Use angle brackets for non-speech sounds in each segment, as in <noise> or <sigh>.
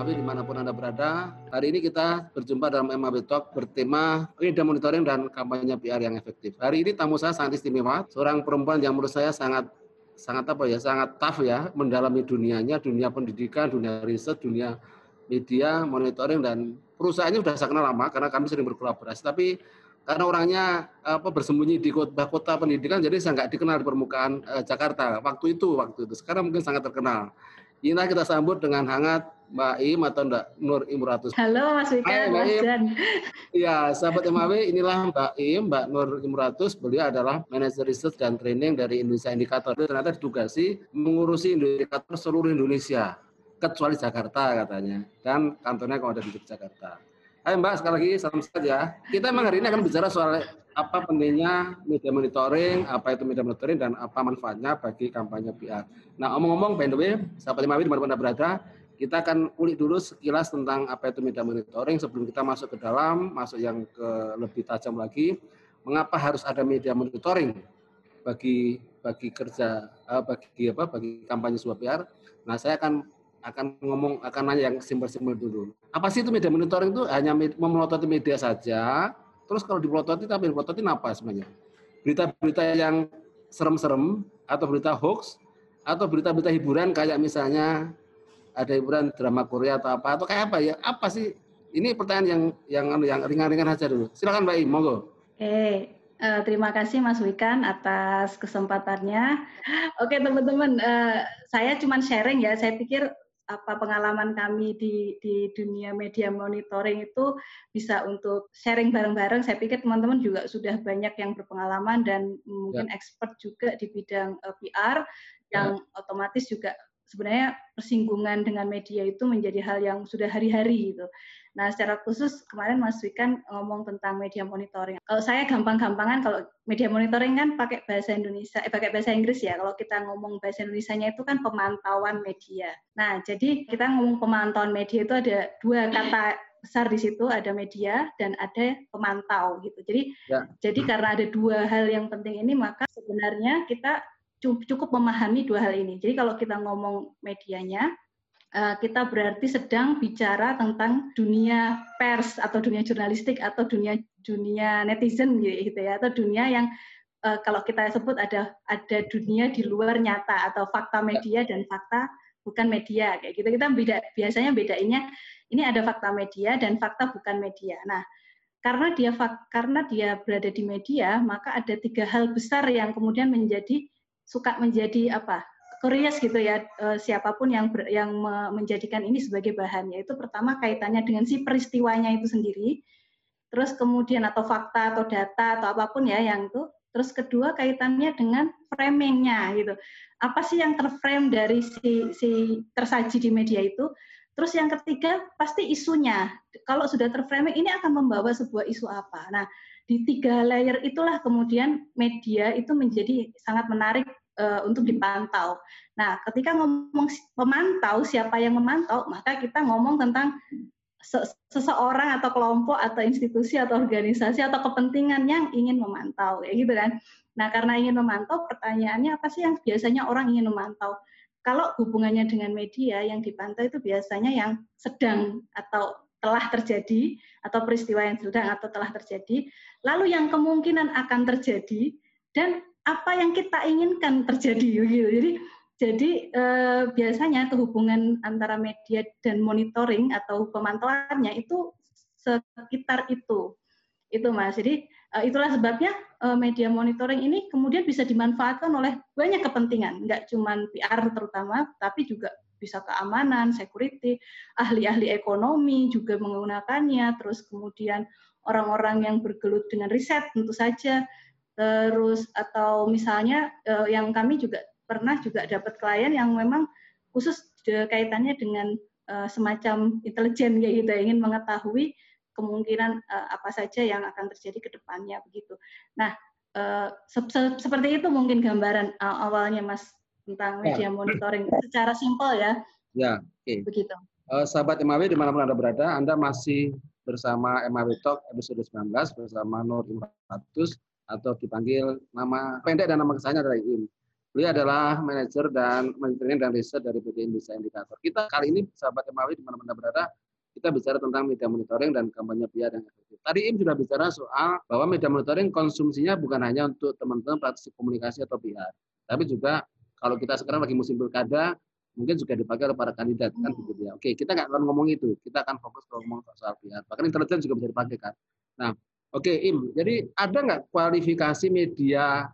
MAW di mana pun Anda berada. Hari ini kita berjumpa dalam MAW Talk bertema media monitoring dan kampanye PR yang efektif. Hari ini tamu saya sangat istimewa, seorang perempuan yang menurut saya sangat sangat apa ya, sangat tough ya, mendalami dunianya, dunia pendidikan, dunia riset, dunia media, monitoring dan perusahaannya sudah kenal lama karena kami sering berkolaborasi. Tapi karena orangnya apa bersembunyi di kota, kota pendidikan, jadi saya nggak dikenal di permukaan uh, Jakarta. Waktu itu, waktu itu. Sekarang mungkin sangat terkenal. Inilah kita sambut dengan hangat Mbak Im atau Mbak Nur Imratus. Halo Mas Wika, Mas Jan. Ya, sahabat MAW, inilah Mbak Im, Mbak Nur Imratus. Beliau adalah manajer research dan training dari Indonesia Indikator. Dia ternyata ditugasi mengurusi indikator seluruh Indonesia, kecuali Jakarta katanya. Dan kantornya kalau ada di Jakarta. Hai Mbak, sekali lagi salam sehat ya. Kita memang hari ini akan bicara soal apa pentingnya media monitoring, apa itu media monitoring, dan apa manfaatnya bagi kampanye PR. Nah, omong-omong, by the way, sahabat Imawi di mana berada, kita akan ulik dulu sekilas tentang apa itu media monitoring sebelum kita masuk ke dalam, masuk yang ke lebih tajam lagi. Mengapa harus ada media monitoring bagi bagi kerja uh, bagi apa bagi kampanye sebuah PR? Nah, saya akan akan ngomong akan nanya yang simpel-simpel dulu. Apa sih itu media monitoring itu hanya memelototi media saja Terus kalau dipelototi tapi dipelototin apa sebenarnya? Berita-berita yang serem-serem atau berita hoax atau berita-berita hiburan kayak misalnya ada hiburan drama Korea atau apa atau kayak apa ya? Apa sih? Ini pertanyaan yang yang yang ringan-ringan aja dulu. Silakan Mbak Im, monggo. Eh, uh, terima kasih Mas Wikan atas kesempatannya. Oke teman-teman, uh, saya cuma sharing ya. Saya pikir apa pengalaman kami di di dunia media monitoring itu bisa untuk sharing bareng-bareng. Saya pikir teman-teman juga sudah banyak yang berpengalaman dan mungkin ya. expert juga di bidang uh, eh, PR yang ya. otomatis juga sebenarnya persinggungan dengan media itu menjadi hal yang sudah hari-hari gitu. Nah, secara khusus kemarin Mas Wikan ngomong tentang media monitoring. Kalau saya gampang-gampangan kalau media monitoring kan pakai bahasa Indonesia, eh pakai bahasa Inggris ya. Kalau kita ngomong bahasa Indonesia-nya itu kan pemantauan media. Nah, jadi kita ngomong pemantauan media itu ada dua kata besar di situ ada media dan ada pemantau gitu. Jadi ya. jadi karena ada dua hal yang penting ini maka sebenarnya kita cukup memahami dua hal ini. Jadi kalau kita ngomong medianya, kita berarti sedang bicara tentang dunia pers atau dunia jurnalistik atau dunia dunia netizen gitu ya atau dunia yang eh, kalau kita sebut ada ada dunia di luar nyata atau fakta media dan fakta bukan media kayak gitu. Kita beda biasanya bedainnya ini ada fakta media dan fakta bukan media. Nah karena dia karena dia berada di media maka ada tiga hal besar yang kemudian menjadi suka menjadi apa curious gitu ya uh, siapa pun yang ber, yang menjadikan ini sebagai bahan yaitu pertama kaitannya dengan si peristiwanya itu sendiri terus kemudian atau fakta atau data atau apa pun ya yang itu terus kedua kaitannya dengan framingnya gitu. Apa sih yang terframe dari si si tersaji di media itu? Terus yang ketiga pasti isunya. Kalau sudah terframing ini akan membawa sebuah isu apa? Nah di tiga layer itulah kemudian media itu menjadi sangat menarik uh, untuk dipantau. Nah, ketika ngomong pemantau, siapa yang memantau, maka kita ngomong tentang seseorang atau kelompok atau institusi atau organisasi atau kepentingan yang ingin memantau, ya gitu kan. Nah, karena ingin memantau, pertanyaannya apa sih yang biasanya orang ingin memantau? Kalau hubungannya dengan media yang dipantau itu biasanya yang sedang atau telah terjadi atau peristiwa yang sedang atau telah terjadi, lalu yang kemungkinan akan terjadi dan apa yang kita inginkan terjadi gitu. Jadi jadi eh, biasanya tuh hubungan antara media dan monitoring atau pemantauannya itu sekitar itu. Itu Mas. Jadi eh, itulah sebabnya eh, media monitoring ini kemudian bisa dimanfaatkan oleh banyak kepentingan, nggak cuma PR terutama, tapi juga bisa keamanan, security, ahli-ahli ekonomi juga menggunakannya, terus kemudian orang-orang yang bergelut dengan riset tentu saja, terus atau misalnya uh, yang kami juga pernah juga dapat klien yang memang khusus kaitannya dengan uh, semacam intelijen ya gitu ingin mengetahui kemungkinan uh, apa saja yang akan terjadi ke depannya begitu. Nah, se se seperti itu mungkin gambaran awalnya Mas tentang ya. media ya. monitoring secara simpel ya. Ya, oke. Okay. Begitu. Uh, sahabat MAW di mana pun Anda berada, Anda masih bersama MAW Talk episode 19 bersama Nur Imatus atau dipanggil nama pendek dan nama kesannya adalah IM. Beliau adalah manajer dan manajemen dan riset dari PT Indonesia Indikator. Kita kali ini sahabat Emawi di mana-mana berada, kita bicara tentang media monitoring dan kampanye biaya yang efektif. Tadi Im sudah bicara soal bahwa media monitoring konsumsinya bukan hanya untuk teman-teman praktisi komunikasi atau PR, tapi juga kalau kita sekarang lagi musim pilkada, mungkin juga dipakai oleh para kandidat kan begitu ya. Oke, kita nggak akan ngomong itu, kita akan fokus ke ngomong soal PR. Bahkan intelijen juga bisa dipakai kan. Nah, oke Im, jadi ada nggak kualifikasi media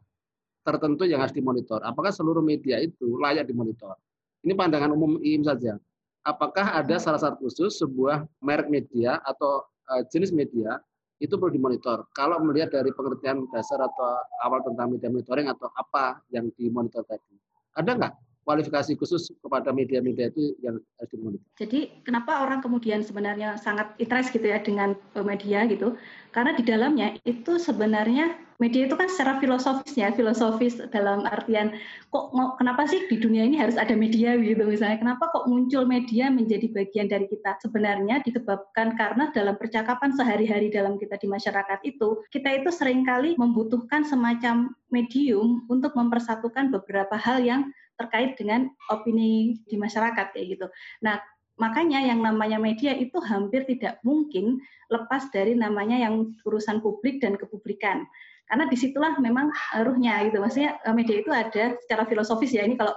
tertentu yang harus dimonitor. Apakah seluruh media itu layak dimonitor? Ini pandangan umum IIM saja. Apakah ada salah satu khusus sebuah merek media atau uh, jenis media itu perlu dimonitor. Kalau melihat dari pengertian dasar atau awal tentang media monitoring atau apa yang dimonitor tadi, ada nggak kualifikasi khusus kepada media-media itu yang harus dimonitor. Jadi kenapa orang kemudian sebenarnya sangat interest gitu ya dengan eh, media gitu? Karena di dalamnya itu sebenarnya media itu kan secara filosofisnya, filosofis dalam artian kok kenapa sih di dunia ini harus ada media gitu misalnya? Kenapa kok muncul media menjadi bagian dari kita? Sebenarnya disebabkan karena dalam percakapan sehari-hari dalam kita di masyarakat itu, kita itu sering kali membutuhkan semacam medium untuk mempersatukan beberapa hal yang terkait dengan opini di masyarakat kayak gitu. Nah, makanya yang namanya media itu hampir tidak mungkin lepas dari namanya yang urusan publik dan kepublikan. Karena di situlah memang ruhnya gitu. Maksudnya eh, media itu ada secara filosofis ya. Ini kalau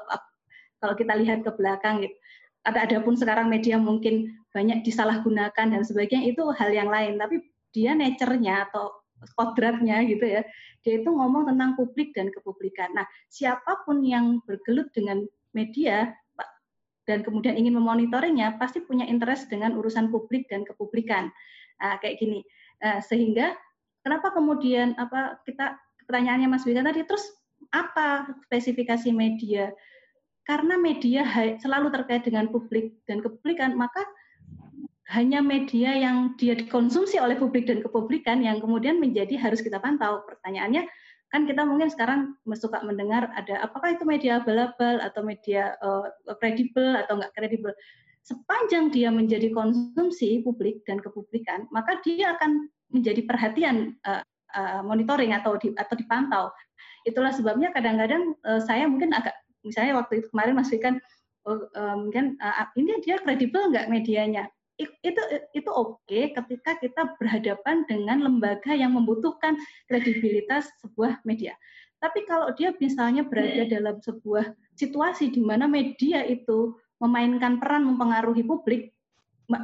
kalau kita lihat ke belakang gitu. Ada ada pun sekarang media mungkin banyak disalahgunakan dan sebagainya itu hal yang lain. Tapi dia nature-nya atau kodratnya gitu ya dia itu ngomong tentang publik dan kepublikan. Nah, siapa pun yang bergelut dengan media dan kemudian ingin memonitornya pasti punya interest dengan urusan publik dan kepublikan. Nah, kayak gini. Nah, sehingga kenapa kemudian apa kita pertanyaannya Mas Wika tadi terus apa spesifikasi media? Karena media selalu terkait dengan publik dan kepublikan, maka hanya media yang dia dikonsumsi oleh publik dan kepublikan yang kemudian menjadi harus kita pantau. Pertanyaannya kan kita mungkin sekarang suka mendengar ada apakah itu media abal-abal atau media kredibel uh, atau enggak kredibel. Sepanjang dia menjadi konsumsi publik dan kepublikan, maka dia akan menjadi perhatian uh, uh, monitoring atau di, atau dipantau. Itulah sebabnya kadang-kadang uh, saya mungkin agak misalnya waktu itu kemarin Mas Fikan oh, mungkin uh, ini dia kredibel nggak medianya itu itu oke okay ketika kita berhadapan dengan lembaga yang membutuhkan kredibilitas sebuah media. Tapi kalau dia misalnya berada dalam sebuah situasi di mana media itu memainkan peran mempengaruhi publik,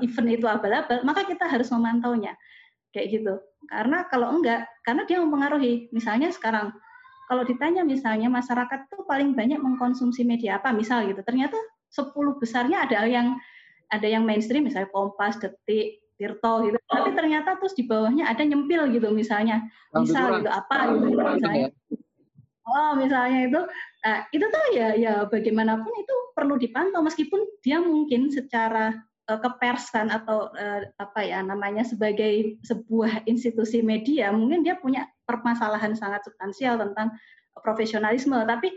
event itu abal-abal, maka kita harus memantaunya. Kayak gitu. Karena kalau enggak, karena dia mempengaruhi. Misalnya sekarang, kalau ditanya misalnya masyarakat itu paling banyak mengkonsumsi media apa, misal gitu. Ternyata 10 besarnya ada yang ada yang mainstream misalnya Kompas, Detik, Tirto gitu. Tapi ternyata terus di bawahnya ada nyempil gitu misalnya. Misal gitu apa gitu misalnya. Oh, misalnya itu nah, itu tuh ya ya bagaimanapun itu perlu dipantau meskipun dia mungkin secara uh, kepersan atau uh, apa ya namanya sebagai sebuah institusi media mungkin dia punya permasalahan sangat substansial tentang profesionalisme tapi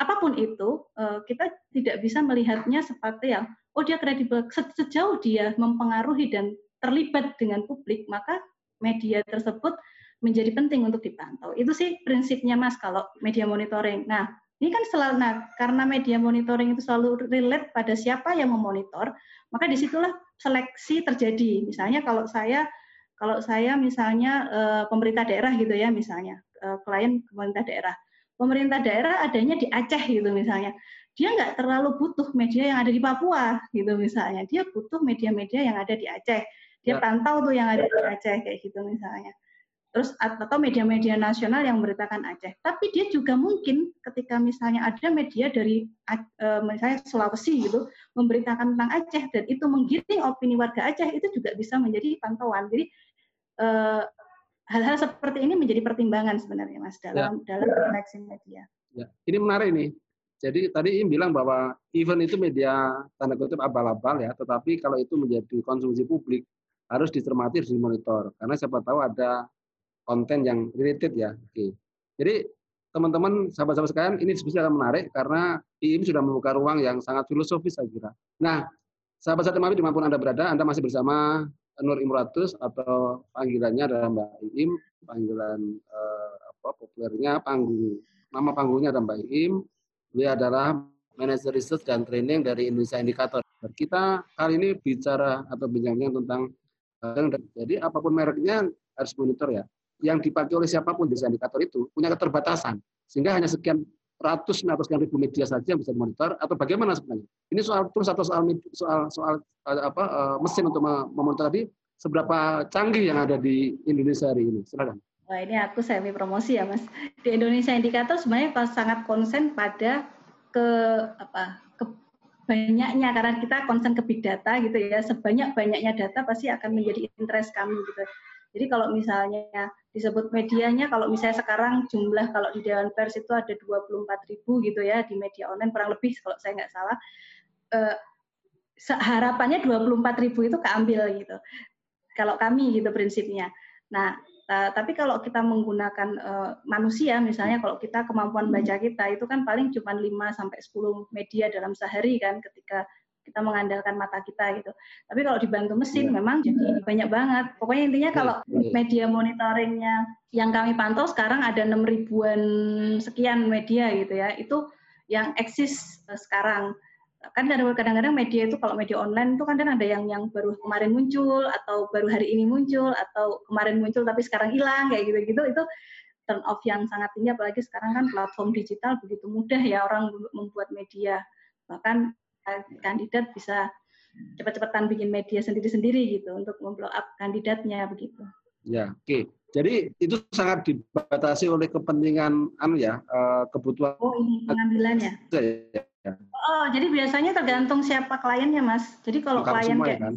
apa pun itu uh, kita tidak bisa melihatnya seperti yang oh dia kredibel. Sejauh dia mempengaruhi dan terlibat dengan publik maka media tersebut menjadi penting untuk dipantau. Itu sih prinsipnya mas kalau media monitoring. Nah ini kan selalu nah karena media monitoring itu selalu relate pada siapa yang memonitor maka di situlah seleksi terjadi. Misalnya kalau saya kalau saya misalnya uh, pemerintah daerah gitu ya misalnya uh, klien pemerintah daerah. Pemerintah daerah adanya di Aceh gitu misalnya dia nggak terlalu butuh media yang ada di Papua gitu misalnya dia butuh media-media yang ada di Aceh dia ya. pantau tuh yang ada di Aceh kayak gitu misalnya terus atau media-media nasional yang memberitakan Aceh tapi dia juga mungkin ketika misalnya ada media dari uh, misalnya Sulawesi gitu memberitakan tentang Aceh dan itu menggiring opini warga Aceh itu juga bisa menjadi pantauan jadi uh, hal-hal seperti ini menjadi pertimbangan sebenarnya mas dalam ya. dalam seleksi media. Ya. Ini menarik nih jadi tadi Im bilang bahwa event itu media tanda kutip abal-abal ya, tetapi kalau itu menjadi konsumsi publik harus dicermati, harus dimonitor. Karena siapa tahu ada konten yang related ya. Oke. Jadi teman-teman, sahabat-sahabat sekalian, ini diskusi akan menarik karena IIM sudah membuka ruang yang sangat filosofis saya kira. Nah, sahabat-sahabat Mami di mana pun Anda berada, Anda masih bersama Nur Imratus atau panggilannya adalah Mbak Iim, panggilan eh, apa populernya panggung nama panggungnya adalah Mbak Iim Beliau adalah Manager Research dan Training dari Indonesia Indikator. Kita kali ini bicara atau bincang-bincang tentang jadi apa pun mereknya harus monitor ya. Yang dipakai oleh siapa pun di indikator itu punya keterbatasan sehingga hanya sekian ratus atau sekian ribu media saja yang bisa dimonitor atau bagaimana sebenarnya? Ini soal terus atau soal soal soal apa eh, mesin untuk memonitor tadi seberapa canggih yang ada di Indonesia hari ini? Silakan. Wah ini aku semi promosi ya mas. Di Indonesia Indikator sebenarnya pas sangat konsen pada ke apa ke banyaknya karena kita konsen ke big data gitu ya. Sebanyak banyaknya data pasti akan menjadi interest kami gitu. Jadi kalau misalnya disebut medianya kalau misalnya sekarang jumlah kalau di Dewan Pers itu ada 24 ribu gitu ya di media online kurang lebih kalau saya nggak salah. Eh, harapannya 24 ribu itu keambil gitu. Kalau kami gitu prinsipnya. Nah Uh, tapi kalau kita menggunakan uh, manusia, misalnya kalau kita kemampuan baca kita itu kan paling cuma 5 sampai 10 media dalam sehari kan ketika kita mengandalkan mata kita gitu. Tapi kalau dibantu mesin ya. memang jadi banyak banget. Pokoknya intinya iya, kalau ya. media monitoringnya yang kami pantau sekarang ada 6 ribuan sekian media gitu ya. Itu yang eksis uh, sekarang kan kadang-kadang media itu kalau media online itu kan ada yang yang baru kemarin muncul atau baru hari ini muncul atau kemarin muncul tapi sekarang hilang kayak gitu-gitu itu turn off yang sangat tinggi apalagi sekarang kan platform digital begitu mudah ya orang membuat media bahkan eh, kandidat bisa cepat-cepatan bikin media sendiri-sendiri gitu untuk memblow up kandidatnya begitu. Ya, oke. Okay. Jadi itu sangat dibatasi oleh kepentingan anu ya, eh, kebutuhan. Oh, ini pengambilannya. Ya, Ya. Oh, jadi biasanya tergantung siapa kliennya, Mas. Jadi kalau Lengkap klien kayak kan?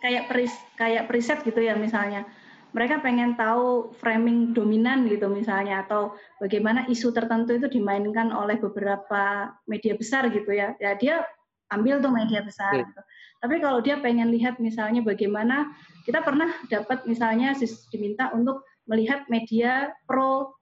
kayak peris, kayak preset gitu ya misalnya. Mereka pengen tahu framing dominan gitu misalnya atau bagaimana isu tertentu itu dimainkan oleh beberapa media besar gitu ya. Ya dia ambil tuh media besar. Gitu. Tapi kalau dia pengen lihat misalnya bagaimana kita pernah dapat misalnya diminta untuk melihat media pro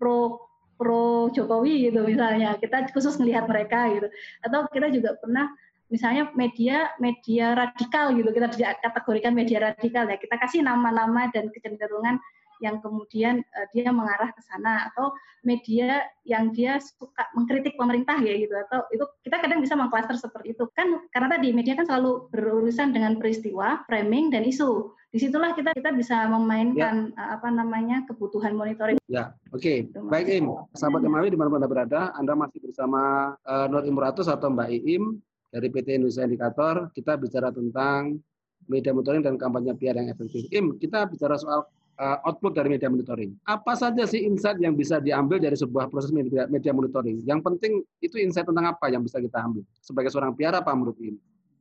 pro pro Jokowi gitu misalnya. Kita khusus melihat mereka gitu. Atau kita juga pernah misalnya media media radikal gitu. Kita kategorikan media radikal ya. Kita kasih nama-nama dan kecenderungan yang kemudian uh, dia mengarah ke sana atau media yang dia suka mengkritik pemerintah ya gitu atau itu kita kadang bisa mengklaster seperti itu kan karena tadi media kan selalu berurusan dengan peristiwa framing dan isu di situlah kita kita bisa memainkan ya. apa namanya kebutuhan monitoring. Ya, oke. Okay. Baik Im, sahabat Emawi di mana anda berada, Anda masih bersama uh, Nur Imratus atau Mbak Iim dari PT Indonesia Indikator. Kita bicara tentang media monitoring dan kampanye PR yang efektif. Im, kita bicara soal uh, output dari media monitoring. Apa saja sih insight yang bisa diambil dari sebuah proses media, media monitoring? Yang penting itu insight tentang apa yang bisa kita ambil sebagai seorang PR apa menurut Im?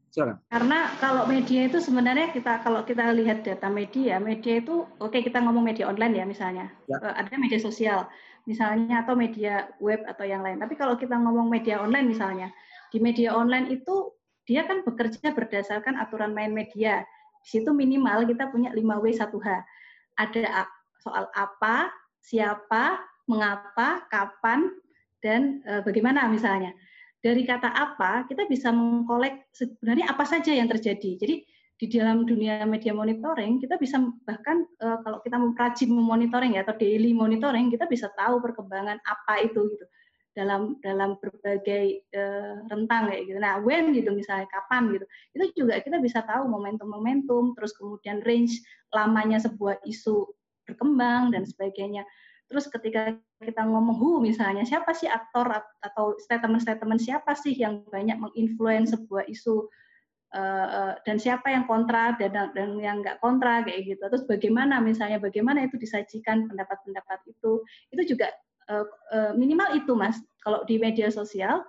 Silakan. Karena kalau media itu sebenarnya kita kalau kita lihat data media, media itu oke okay, kita ngomong media online ya misalnya, ya. Eh, ada media sosial misalnya atau media web atau yang lain. Tapi kalau kita ngomong media online misalnya, di media online itu dia kan bekerja berdasarkan aturan main media. Di situ minimal kita punya 5W 1H. Ada soal apa, siapa, mengapa, kapan, dan e, bagaimana misalnya dari kata apa kita bisa mengkolek sebenarnya apa saja yang terjadi. Jadi di dalam dunia media monitoring kita bisa bahkan uh, kalau kita rajin memonitoring ya atau daily monitoring kita bisa tahu perkembangan apa itu gitu dalam dalam berbagai uh, rentang kayak gitu. Nah, when gitu misalnya kapan gitu. Itu juga kita bisa tahu momentum-momentum terus kemudian range lamanya sebuah isu berkembang dan sebagainya. Terus ketika kita ngomong who misalnya, siapa sih aktor atau statement-statement siapa sih yang banyak menginfluence sebuah isu uh, dan siapa yang kontra dan dan yang nggak kontra kayak gitu. Terus bagaimana misalnya bagaimana itu disajikan pendapat-pendapat itu, itu juga uh, uh, minimal itu mas. Kalau di media sosial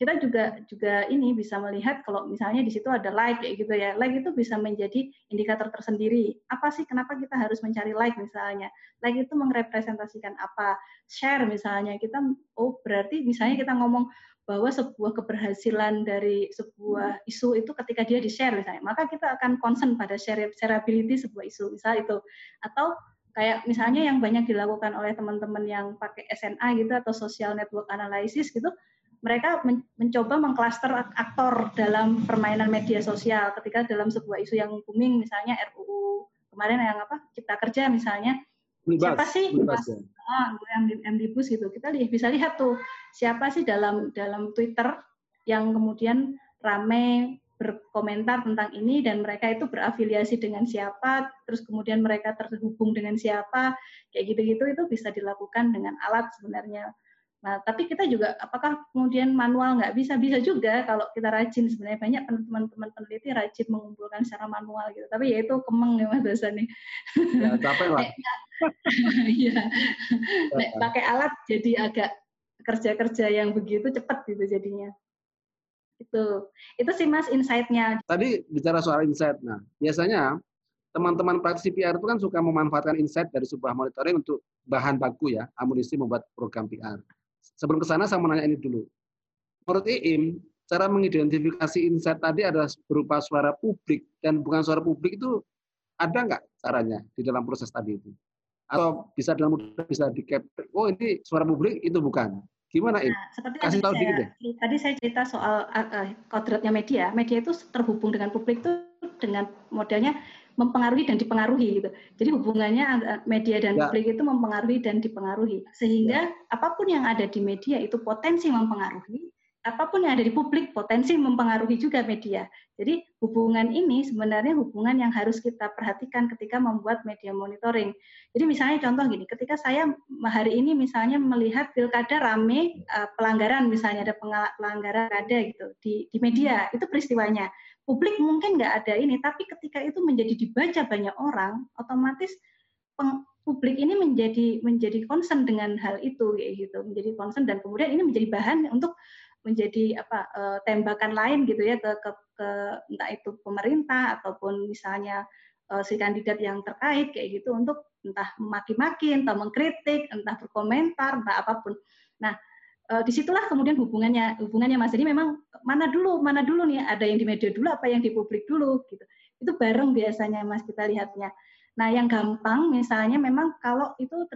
kita juga juga ini bisa melihat kalau misalnya di situ ada like kayak gitu ya. Like itu bisa menjadi indikator tersendiri. Apa sih kenapa kita harus mencari like misalnya? Like itu merepresentasikan apa? Share misalnya kita oh berarti misalnya kita ngomong bahwa sebuah keberhasilan dari sebuah isu itu ketika dia di share misalnya maka kita akan concern pada share shareability sebuah isu misal itu. Atau kayak misalnya yang banyak dilakukan oleh teman-teman yang pakai SNA gitu atau social network analysis gitu mereka mencoba mengklaster aktor dalam permainan media sosial ketika dalam sebuah isu yang booming misalnya RUU kemarin yang apa cipta kerja misalnya Bebas, siapa sih bebas, ya. oh, yang omnibus gitu. Kita lihat, bisa lihat tuh siapa sih dalam dalam Twitter yang kemudian rame berkomentar tentang ini dan mereka itu berafiliasi dengan siapa, terus kemudian mereka terhubung dengan siapa, kayak gitu-gitu itu bisa dilakukan dengan alat sebenarnya. Nah, tapi kita juga apakah kemudian manual nggak bisa bisa juga kalau kita rajin sebenarnya banyak teman-teman peneliti rajin mengumpulkan secara manual gitu. Tapi ya itu kemeng ya mas Dosa nih. Ya, capek lah. <laughs> Iya. pakai alat jadi agak kerja-kerja yang begitu cepat gitu jadinya. Itu. Itu sih Mas insight-nya. Tadi bicara soal insight. Nah, biasanya teman-teman praktisi PR itu kan suka memanfaatkan insight dari sebuah monitoring untuk bahan baku ya, amunisi membuat program PR. Sebelum ke sana saya mau nanya ini dulu. Menurut IIM, cara mengidentifikasi insight tadi adalah berupa suara publik dan bukan suara publik itu ada nggak caranya di dalam proses tadi itu? Atau bisa dalam bisa di capture, oh ini suara publik itu bukan. Gimana? Nah, seperti Kasih tahu dikit deh. Tadi saya cerita soal uh, kodratnya media. Media itu terhubung dengan publik itu dengan modelnya mempengaruhi dan dipengaruhi gitu. Jadi hubungannya media dan ya. publik itu mempengaruhi dan dipengaruhi. Sehingga ya. apa pun yang ada di media itu potensi mempengaruhi, apa pun yang ada di publik potensi mempengaruhi juga media. Jadi hubungan ini sebenarnya hubungan yang harus kita perhatikan ketika membuat media monitoring. Jadi misalnya contoh gini, ketika saya hari ini misalnya melihat pilkada rame eh, pelanggaran misalnya ada pelanggaran ada gitu di, di media itu peristiwanya. Publik mungkin nggak ada ini, tapi ketika itu menjadi dibaca banyak orang, otomatis peng, publik ini menjadi menjadi concern dengan hal itu gitu, menjadi concern dan kemudian ini menjadi bahan untuk menjadi apa uh, tembakan lain gitu ya ke, ke, ke entah itu pemerintah ataupun misalnya uh, si kandidat yang terkait kayak gitu untuk entah memaki-maki, entah mengkritik, entah berkomentar, entah apa pun. Nah, uh, di situlah kemudian hubungannya hubungannya Mas. Jadi memang mana dulu mana dulu nih ada yang di media dulu apa yang di publik dulu gitu. Itu bareng biasanya Mas kita lihatnya. Nah, yang gampang misalnya memang kalau itu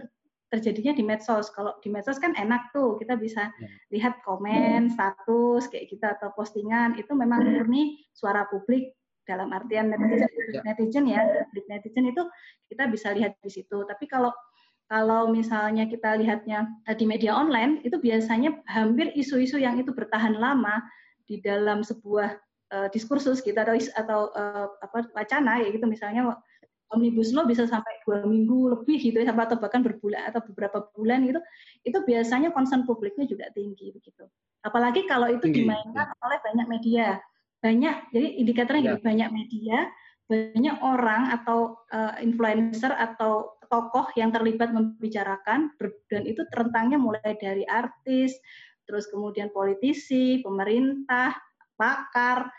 terjadinya di medsos. Kalau di medsos kan enak tuh, kita bisa ya. lihat komen, status kayak gitu atau postingan itu memang murni suara publik dalam artian netizen, ya. netizen ya, netizen itu kita bisa lihat di situ. Tapi kalau kalau misalnya kita lihatnya eh, di media online itu biasanya hampir isu-isu yang itu bertahan lama di dalam sebuah uh, diskursus kita atau atau uh, apa wacana ya gitu misalnya omnibus law bisa sampai dua minggu lebih gitu ya atau bahkan berbulan atau beberapa bulan gitu itu biasanya concern publiknya juga tinggi begitu. Apalagi kalau itu dimainkan oleh banyak media. Banyak jadi indikatornya ya. gitu banyak media banyak orang atau uh, influencer atau tokoh yang terlibat membicarakan dan itu rentangnya mulai dari artis terus kemudian politisi pemerintah pakar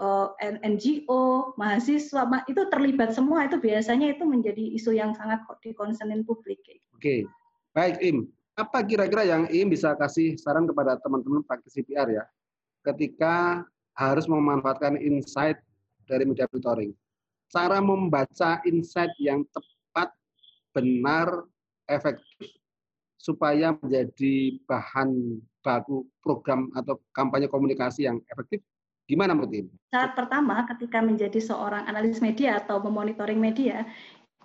Eh, NGO, mahasiswa, itu terlibat semua itu biasanya itu menjadi isu yang sangat dikonsenin publik. Oke, baik Im. Apa kira-kira yang Im bisa kasih saran kepada teman-teman praktisi PR ya, ketika harus memanfaatkan insight dari media monitoring? Cara membaca insight yang tepat, benar, efektif, supaya menjadi bahan baku program atau kampanye komunikasi yang efektif Gimana menurut Ibu? Saat pertama ketika menjadi seorang analis media atau memonitoring media,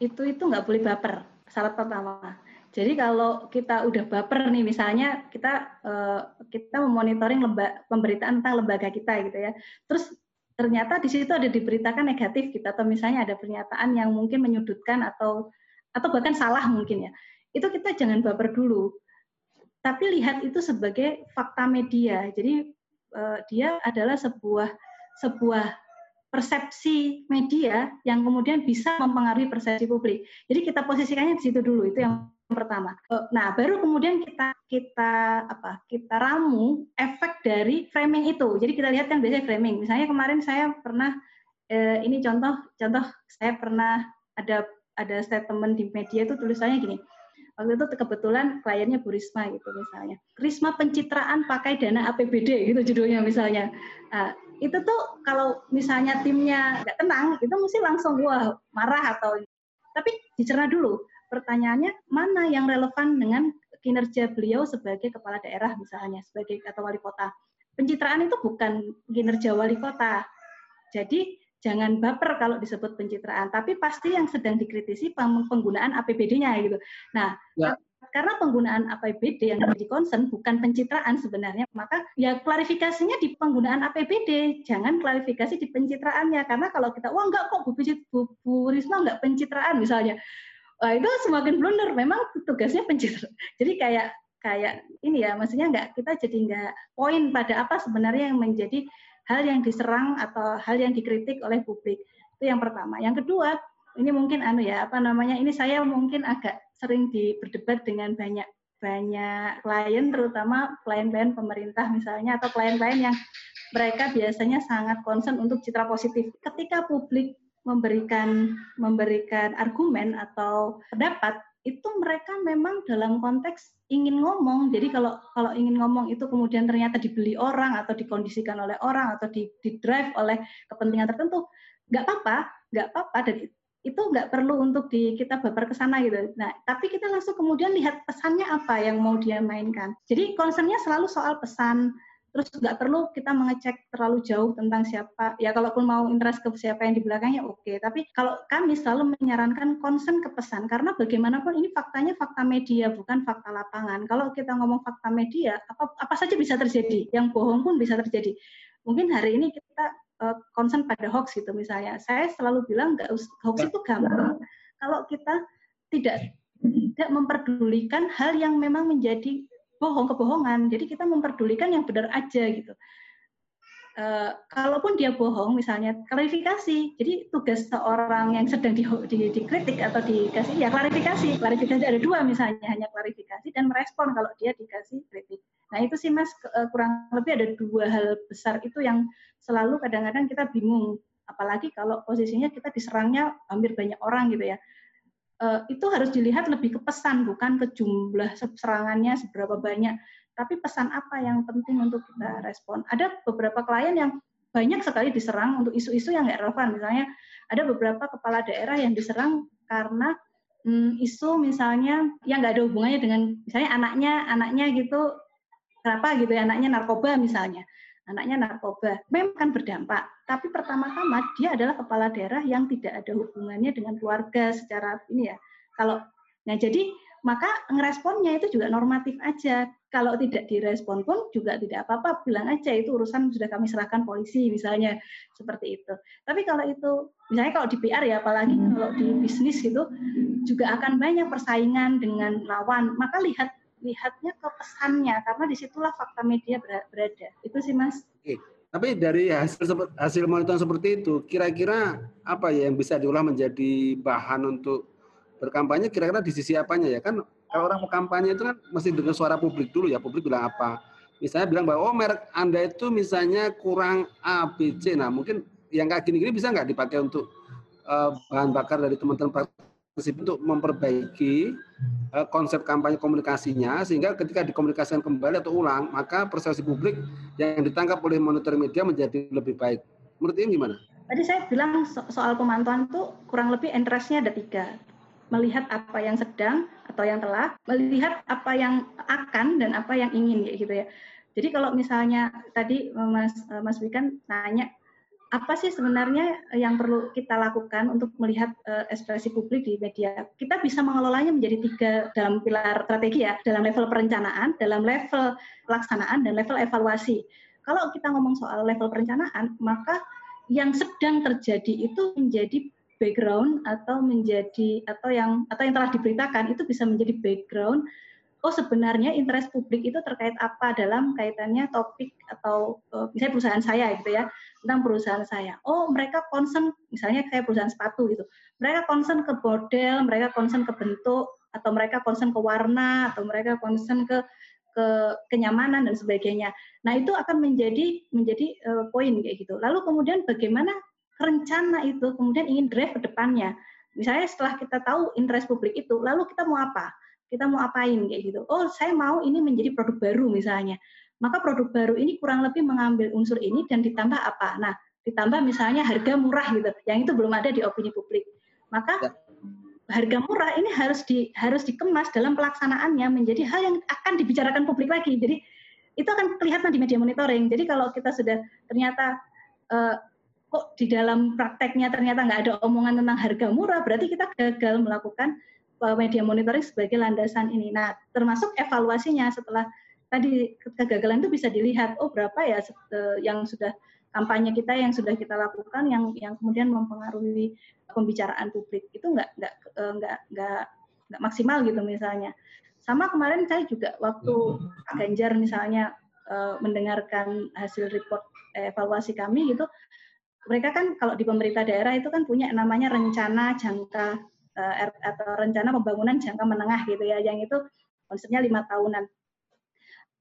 itu itu nggak boleh baper. Syarat pertama. Jadi kalau kita udah baper nih, misalnya kita uh, kita memonitoring lembaga pemberitaan tentang lembaga kita gitu ya, terus ternyata di situ ada diberitakan negatif gitu atau misalnya ada pernyataan yang mungkin menyudutkan atau atau bahkan salah mungkin ya, itu kita jangan baper dulu, tapi lihat itu sebagai fakta media. Jadi uh, dia adalah sebuah sebuah persepsi media yang kemudian bisa mempengaruhi persepsi publik. Jadi kita posisikannya di situ dulu itu yang pertama. Eh, nah, baru kemudian kita kita apa? Kita ramu efek dari framing itu. Jadi kita lihat kan biasanya framing. Misalnya kemarin saya pernah eh, ini contoh contoh saya pernah ada ada statement di media itu tulisannya gini waktu itu kebetulan kliennya Bu Risma gitu misalnya. Risma pencitraan pakai dana APBD gitu judulnya misalnya. Nah, itu tuh kalau misalnya timnya nggak tenang, itu mesti langsung wah marah atau tapi dicerna dulu. Pertanyaannya mana yang relevan dengan kinerja beliau sebagai kepala daerah misalnya, sebagai atau wali kota. Pencitraan itu bukan kinerja wali kota. Jadi jangan baper kalau disebut pencitraan, tapi pasti yang sedang dikritisi penggunaan APBD-nya gitu. Nah, ya. karena penggunaan APBD yang menjadi concern bukan pencitraan sebenarnya, maka ya klarifikasinya di penggunaan APBD, jangan klarifikasi di pencitraannya. Karena kalau kita, wah enggak kok Bu, Bu, Bu Risma enggak pencitraan misalnya, wah itu semakin blunder. Memang tugasnya pencitraan. <laughs> Jadi kayak kayak ini ya, maksudnya enggak kita jadi enggak poin pada apa sebenarnya yang menjadi hal yang diserang atau hal yang dikritik oleh publik. Itu yang pertama. Yang kedua, ini mungkin anu ya, apa namanya? Ini saya mungkin agak sering di, berdebat dengan banyak banyak klien, terutama klien-klien pemerintah misalnya atau klien-klien yang mereka biasanya sangat concern untuk citra positif. Ketika publik memberikan memberikan argumen atau pendapat itu mereka memang dalam konteks ingin ngomong. Jadi kalau kalau ingin ngomong itu kemudian ternyata dibeli orang atau dikondisikan oleh orang atau di, di drive oleh kepentingan tertentu, nggak apa-apa, nggak apa-apa dan itu nggak perlu untuk di kita baper ke sana gitu. Nah, tapi kita langsung kemudian lihat pesannya apa yang mau dia mainkan. Jadi concernnya selalu soal pesan. Terus nggak perlu kita mengecek terlalu jauh tentang siapa. Ya kalaupun mau interest ke siapa yang di belakangnya oke. Okay. Tapi kalau kami selalu menyarankan concern ke pesan karena bagaimanapun ini faktanya fakta media bukan fakta lapangan. Kalau kita ngomong fakta media, apa apa saja bisa terjadi. Yang bohong pun bisa terjadi. Mungkin hari ini kita uh, pada hoax gitu misalnya. Saya selalu bilang nggak hoax itu gampang kalau kita tidak tidak memperdulikan hal yang memang menjadi bohong kebohongan. Jadi kita memperdulikan yang benar aja gitu. Uh, kalaupun dia bohong misalnya klarifikasi. Jadi tugas seorang yang sedang di, di, dikritik atau dikasih ya klarifikasi. Klarifikasi ada dua misalnya hanya klarifikasi dan merespon kalau dia dikasih kritik. Nah itu sih mas uh, kurang lebih ada dua hal besar itu yang selalu kadang-kadang kita bingung. Apalagi kalau posisinya kita diserangnya hampir banyak orang gitu ya itu harus dilihat lebih ke pesan bukan ke jumlah serangannya seberapa banyak. Tapi pesan apa yang penting untuk kita respon? Ada beberapa klien yang banyak sekali diserang untuk isu-isu yang nggak relevan. Misalnya ada beberapa kepala daerah yang diserang karena hmm, isu misalnya yang nggak ada hubungannya dengan misalnya anaknya anaknya gitu kenapa gitu ya anaknya narkoba misalnya anaknya narkoba, memang akan berdampak. Tapi pertama-tama dia adalah kepala daerah yang tidak ada hubungannya dengan keluarga secara ini ya. Kalau nah jadi maka ngeresponnya itu juga normatif aja. Kalau tidak direspon pun juga tidak apa-apa, bilang aja itu urusan sudah kami serahkan polisi misalnya seperti itu. Tapi kalau itu misalnya kalau di PR ya apalagi kalau di bisnis itu juga akan banyak persaingan dengan lawan. Maka lihat lihatnya ke pesannya karena di situlah fakta media berada. Itu sih mas. Oke. Tapi dari hasil hasil monitoring seperti itu, kira-kira apa ya yang bisa diolah menjadi bahan untuk berkampanye? Kira-kira di sisi apanya ya? Kan kalau orang kampanye itu kan mesti dengar suara publik dulu ya. Publik bilang apa? Misalnya bilang bahwa oh merek anda itu misalnya kurang A, B, C. Nah mungkin yang kayak gini-gini bisa nggak dipakai untuk uh, bahan bakar dari teman-teman untuk memperbaiki konsep kampanye komunikasinya sehingga ketika dikomunikasikan kembali atau ulang maka persepsi publik yang ditangkap oleh monitor media menjadi lebih baik. Menurut ini gimana? Tadi saya bilang so soal pemantauan itu kurang lebih interestnya ada tiga. Melihat apa yang sedang atau yang telah, melihat apa yang akan dan apa yang ingin gitu ya. Jadi kalau misalnya tadi Mas Mas Wikan nanya apa sih sebenarnya yang perlu kita lakukan untuk melihat uh, ekspresi publik di media? Kita bisa mengelolanya menjadi tiga dalam pilar strategi ya, dalam level perencanaan, dalam level pelaksanaan, dan level evaluasi. Kalau kita ngomong soal level perencanaan, maka yang sedang terjadi itu menjadi background atau menjadi atau yang atau yang telah diberitakan itu bisa menjadi background oh sebenarnya interest publik itu terkait apa dalam kaitannya topik atau uh, misalnya perusahaan saya gitu ya tentang perusahaan saya. Oh mereka concern misalnya kayak perusahaan sepatu gitu. Mereka concern ke model, mereka concern ke bentuk atau mereka concern ke warna atau mereka concern ke ke kenyamanan dan sebagainya. Nah itu akan menjadi menjadi uh, poin kayak gitu. Lalu kemudian bagaimana rencana itu kemudian ingin drive ke depannya. Misalnya setelah kita tahu interest publik itu, lalu kita mau apa? kita mau apain kayak gitu. Oh, saya mau ini menjadi produk baru misalnya. Maka produk baru ini kurang lebih mengambil unsur ini dan ditambah apa? Nah, ditambah misalnya harga murah gitu. Yang itu belum ada di opini publik. Maka ya. harga murah ini harus di harus dikemas dalam pelaksanaannya menjadi hal yang akan dibicarakan publik lagi. Jadi itu akan kelihatan di media monitoring. Jadi kalau kita sudah ternyata uh, kok di dalam prakteknya ternyata nggak ada omongan tentang harga murah, berarti kita gagal melakukan media monitoring sebagai landasan ini. Nah, termasuk evaluasinya setelah tadi kegagalan itu bisa dilihat, oh berapa ya yang sudah kampanye kita yang sudah kita lakukan yang yang kemudian mempengaruhi pembicaraan publik itu nggak nggak nggak nggak nggak maksimal gitu misalnya. Sama kemarin saya juga waktu Ganjar misalnya mendengarkan hasil report evaluasi kami gitu, mereka kan kalau di pemerintah daerah itu kan punya namanya rencana jangka uh, atau rencana pembangunan jangka menengah gitu ya, yang itu konsepnya lima tahunan.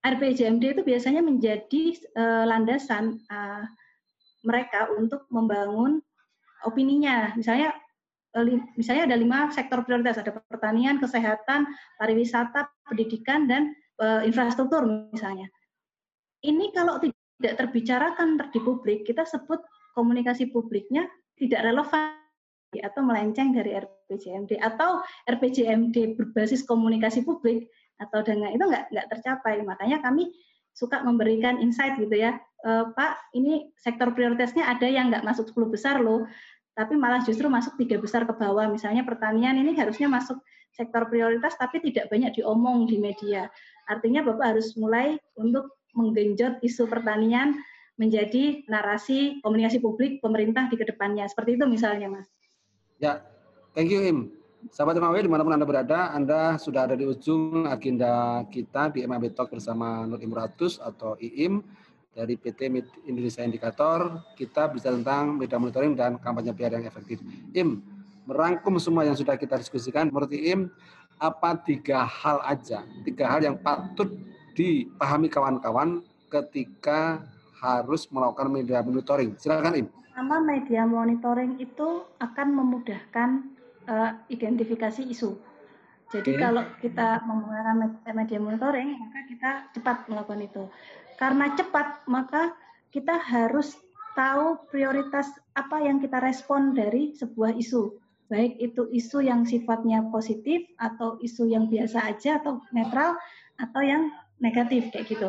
RPJMD itu biasanya menjadi uh, landasan uh, mereka untuk membangun opininya. Misalnya misalnya ada lima sektor prioritas, ada pertanian, kesehatan, pariwisata, pendidikan, dan uh, infrastruktur misalnya. Ini kalau tidak terbicarakan di publik, kita sebut komunikasi publiknya tidak relevan atau melenceng dari RPJMD atau RPJMD berbasis komunikasi publik atau dengan itu nggak nggak tercapai makanya kami suka memberikan insight gitu ya e, Pak ini sektor prioritasnya ada yang nggak masuk 10 besar loh tapi malah justru masuk tiga besar ke bawah misalnya pertanian ini harusnya masuk sektor prioritas tapi tidak banyak diomong di media artinya Bapak harus mulai untuk menggenjot isu pertanian menjadi narasi komunikasi publik pemerintah di ke depannya. Seperti itu misalnya, Mas. Ya, thank you, Im. Sahabat MAW, di mana pun Anda berada, Anda sudah ada di ujung agenda kita di MAW Talk bersama Nur Imratus atau IIM dari PT Indonesia Indikator. Kita bisa tentang media monitoring dan kampanye PR yang efektif. IIM, merangkum semua yang sudah kita diskusikan, menurut IIM, apa tiga hal aja, tiga hal yang patut dipahami kawan-kawan ketika harus melakukan media monitoring. Silakan Im. Pertama, media monitoring itu akan memudahkan uh, identifikasi isu. Jadi okay. kalau kita menggunakan media monitoring, maka kita cepat melakukan itu. Karena cepat, maka kita harus tahu prioritas apa yang kita respon dari sebuah isu. Baik itu isu yang sifatnya positif, atau isu yang biasa aja, atau netral, atau yang negatif, kayak gitu.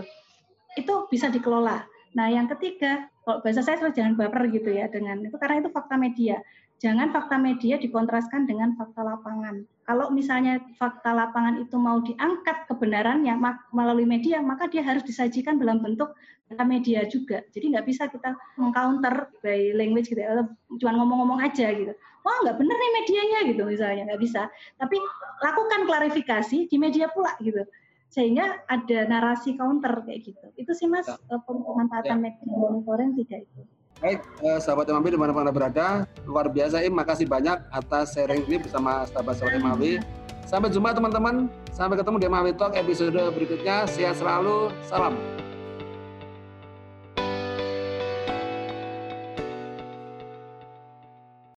Itu bisa dikelola. Nah, yang ketiga, kalau bahasa saya selalu jangan baper gitu ya dengan itu karena itu fakta media. Jangan fakta media dikontraskan dengan fakta lapangan. Kalau misalnya fakta lapangan itu mau diangkat kebenarannya melalui media, maka dia harus disajikan dalam bentuk data media juga. Jadi nggak bisa kita mengcounter by language gitu ya, cuma ngomong-ngomong aja gitu. Wah nggak bener nih medianya gitu misalnya, nggak bisa. Tapi lakukan klarifikasi di media pula gitu sehingga ada narasi counter kayak gitu. Itu sih mas ya. Eh, pemanfaatan ya. media monitoring tidak itu. Baik, eh, sahabat MAW di mana-mana berada, luar biasa Im, makasih banyak atas sharing ini bersama sahabat-sahabat MAW. Sampai jumpa teman-teman, sampai ketemu di MAW Talk episode berikutnya. Sehat selalu, salam.